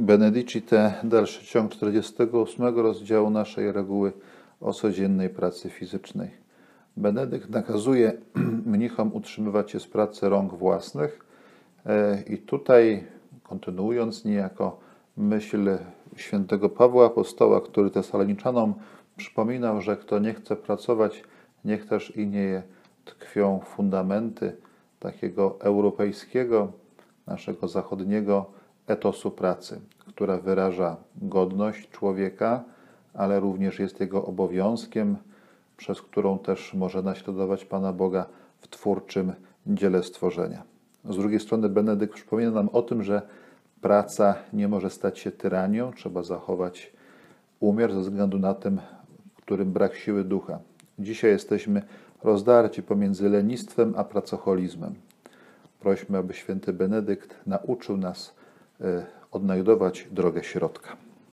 Benedicite, dalszy ciąg 48 rozdziału naszej reguły o codziennej pracy fizycznej. Benedykt nakazuje mnichom utrzymywać się z pracy rąk własnych e, i tutaj, kontynuując niejako myśl świętego Pawła Apostoła, który Tesaloniczanom przypominał, że kto nie chce pracować, niech też i nie tkwią fundamenty takiego europejskiego, naszego zachodniego etosu pracy, która wyraża godność człowieka, ale również jest jego obowiązkiem, przez którą też może naśladować Pana Boga w twórczym dziele stworzenia. Z drugiej strony Benedykt przypomina nam o tym, że praca nie może stać się tyranią, trzeba zachować umiar ze względu na tym, którym brak siły ducha. Dzisiaj jesteśmy rozdarci pomiędzy lenistwem a pracocholizmem. Prośmy, aby święty Benedykt nauczył nas odnajdować drogę środka.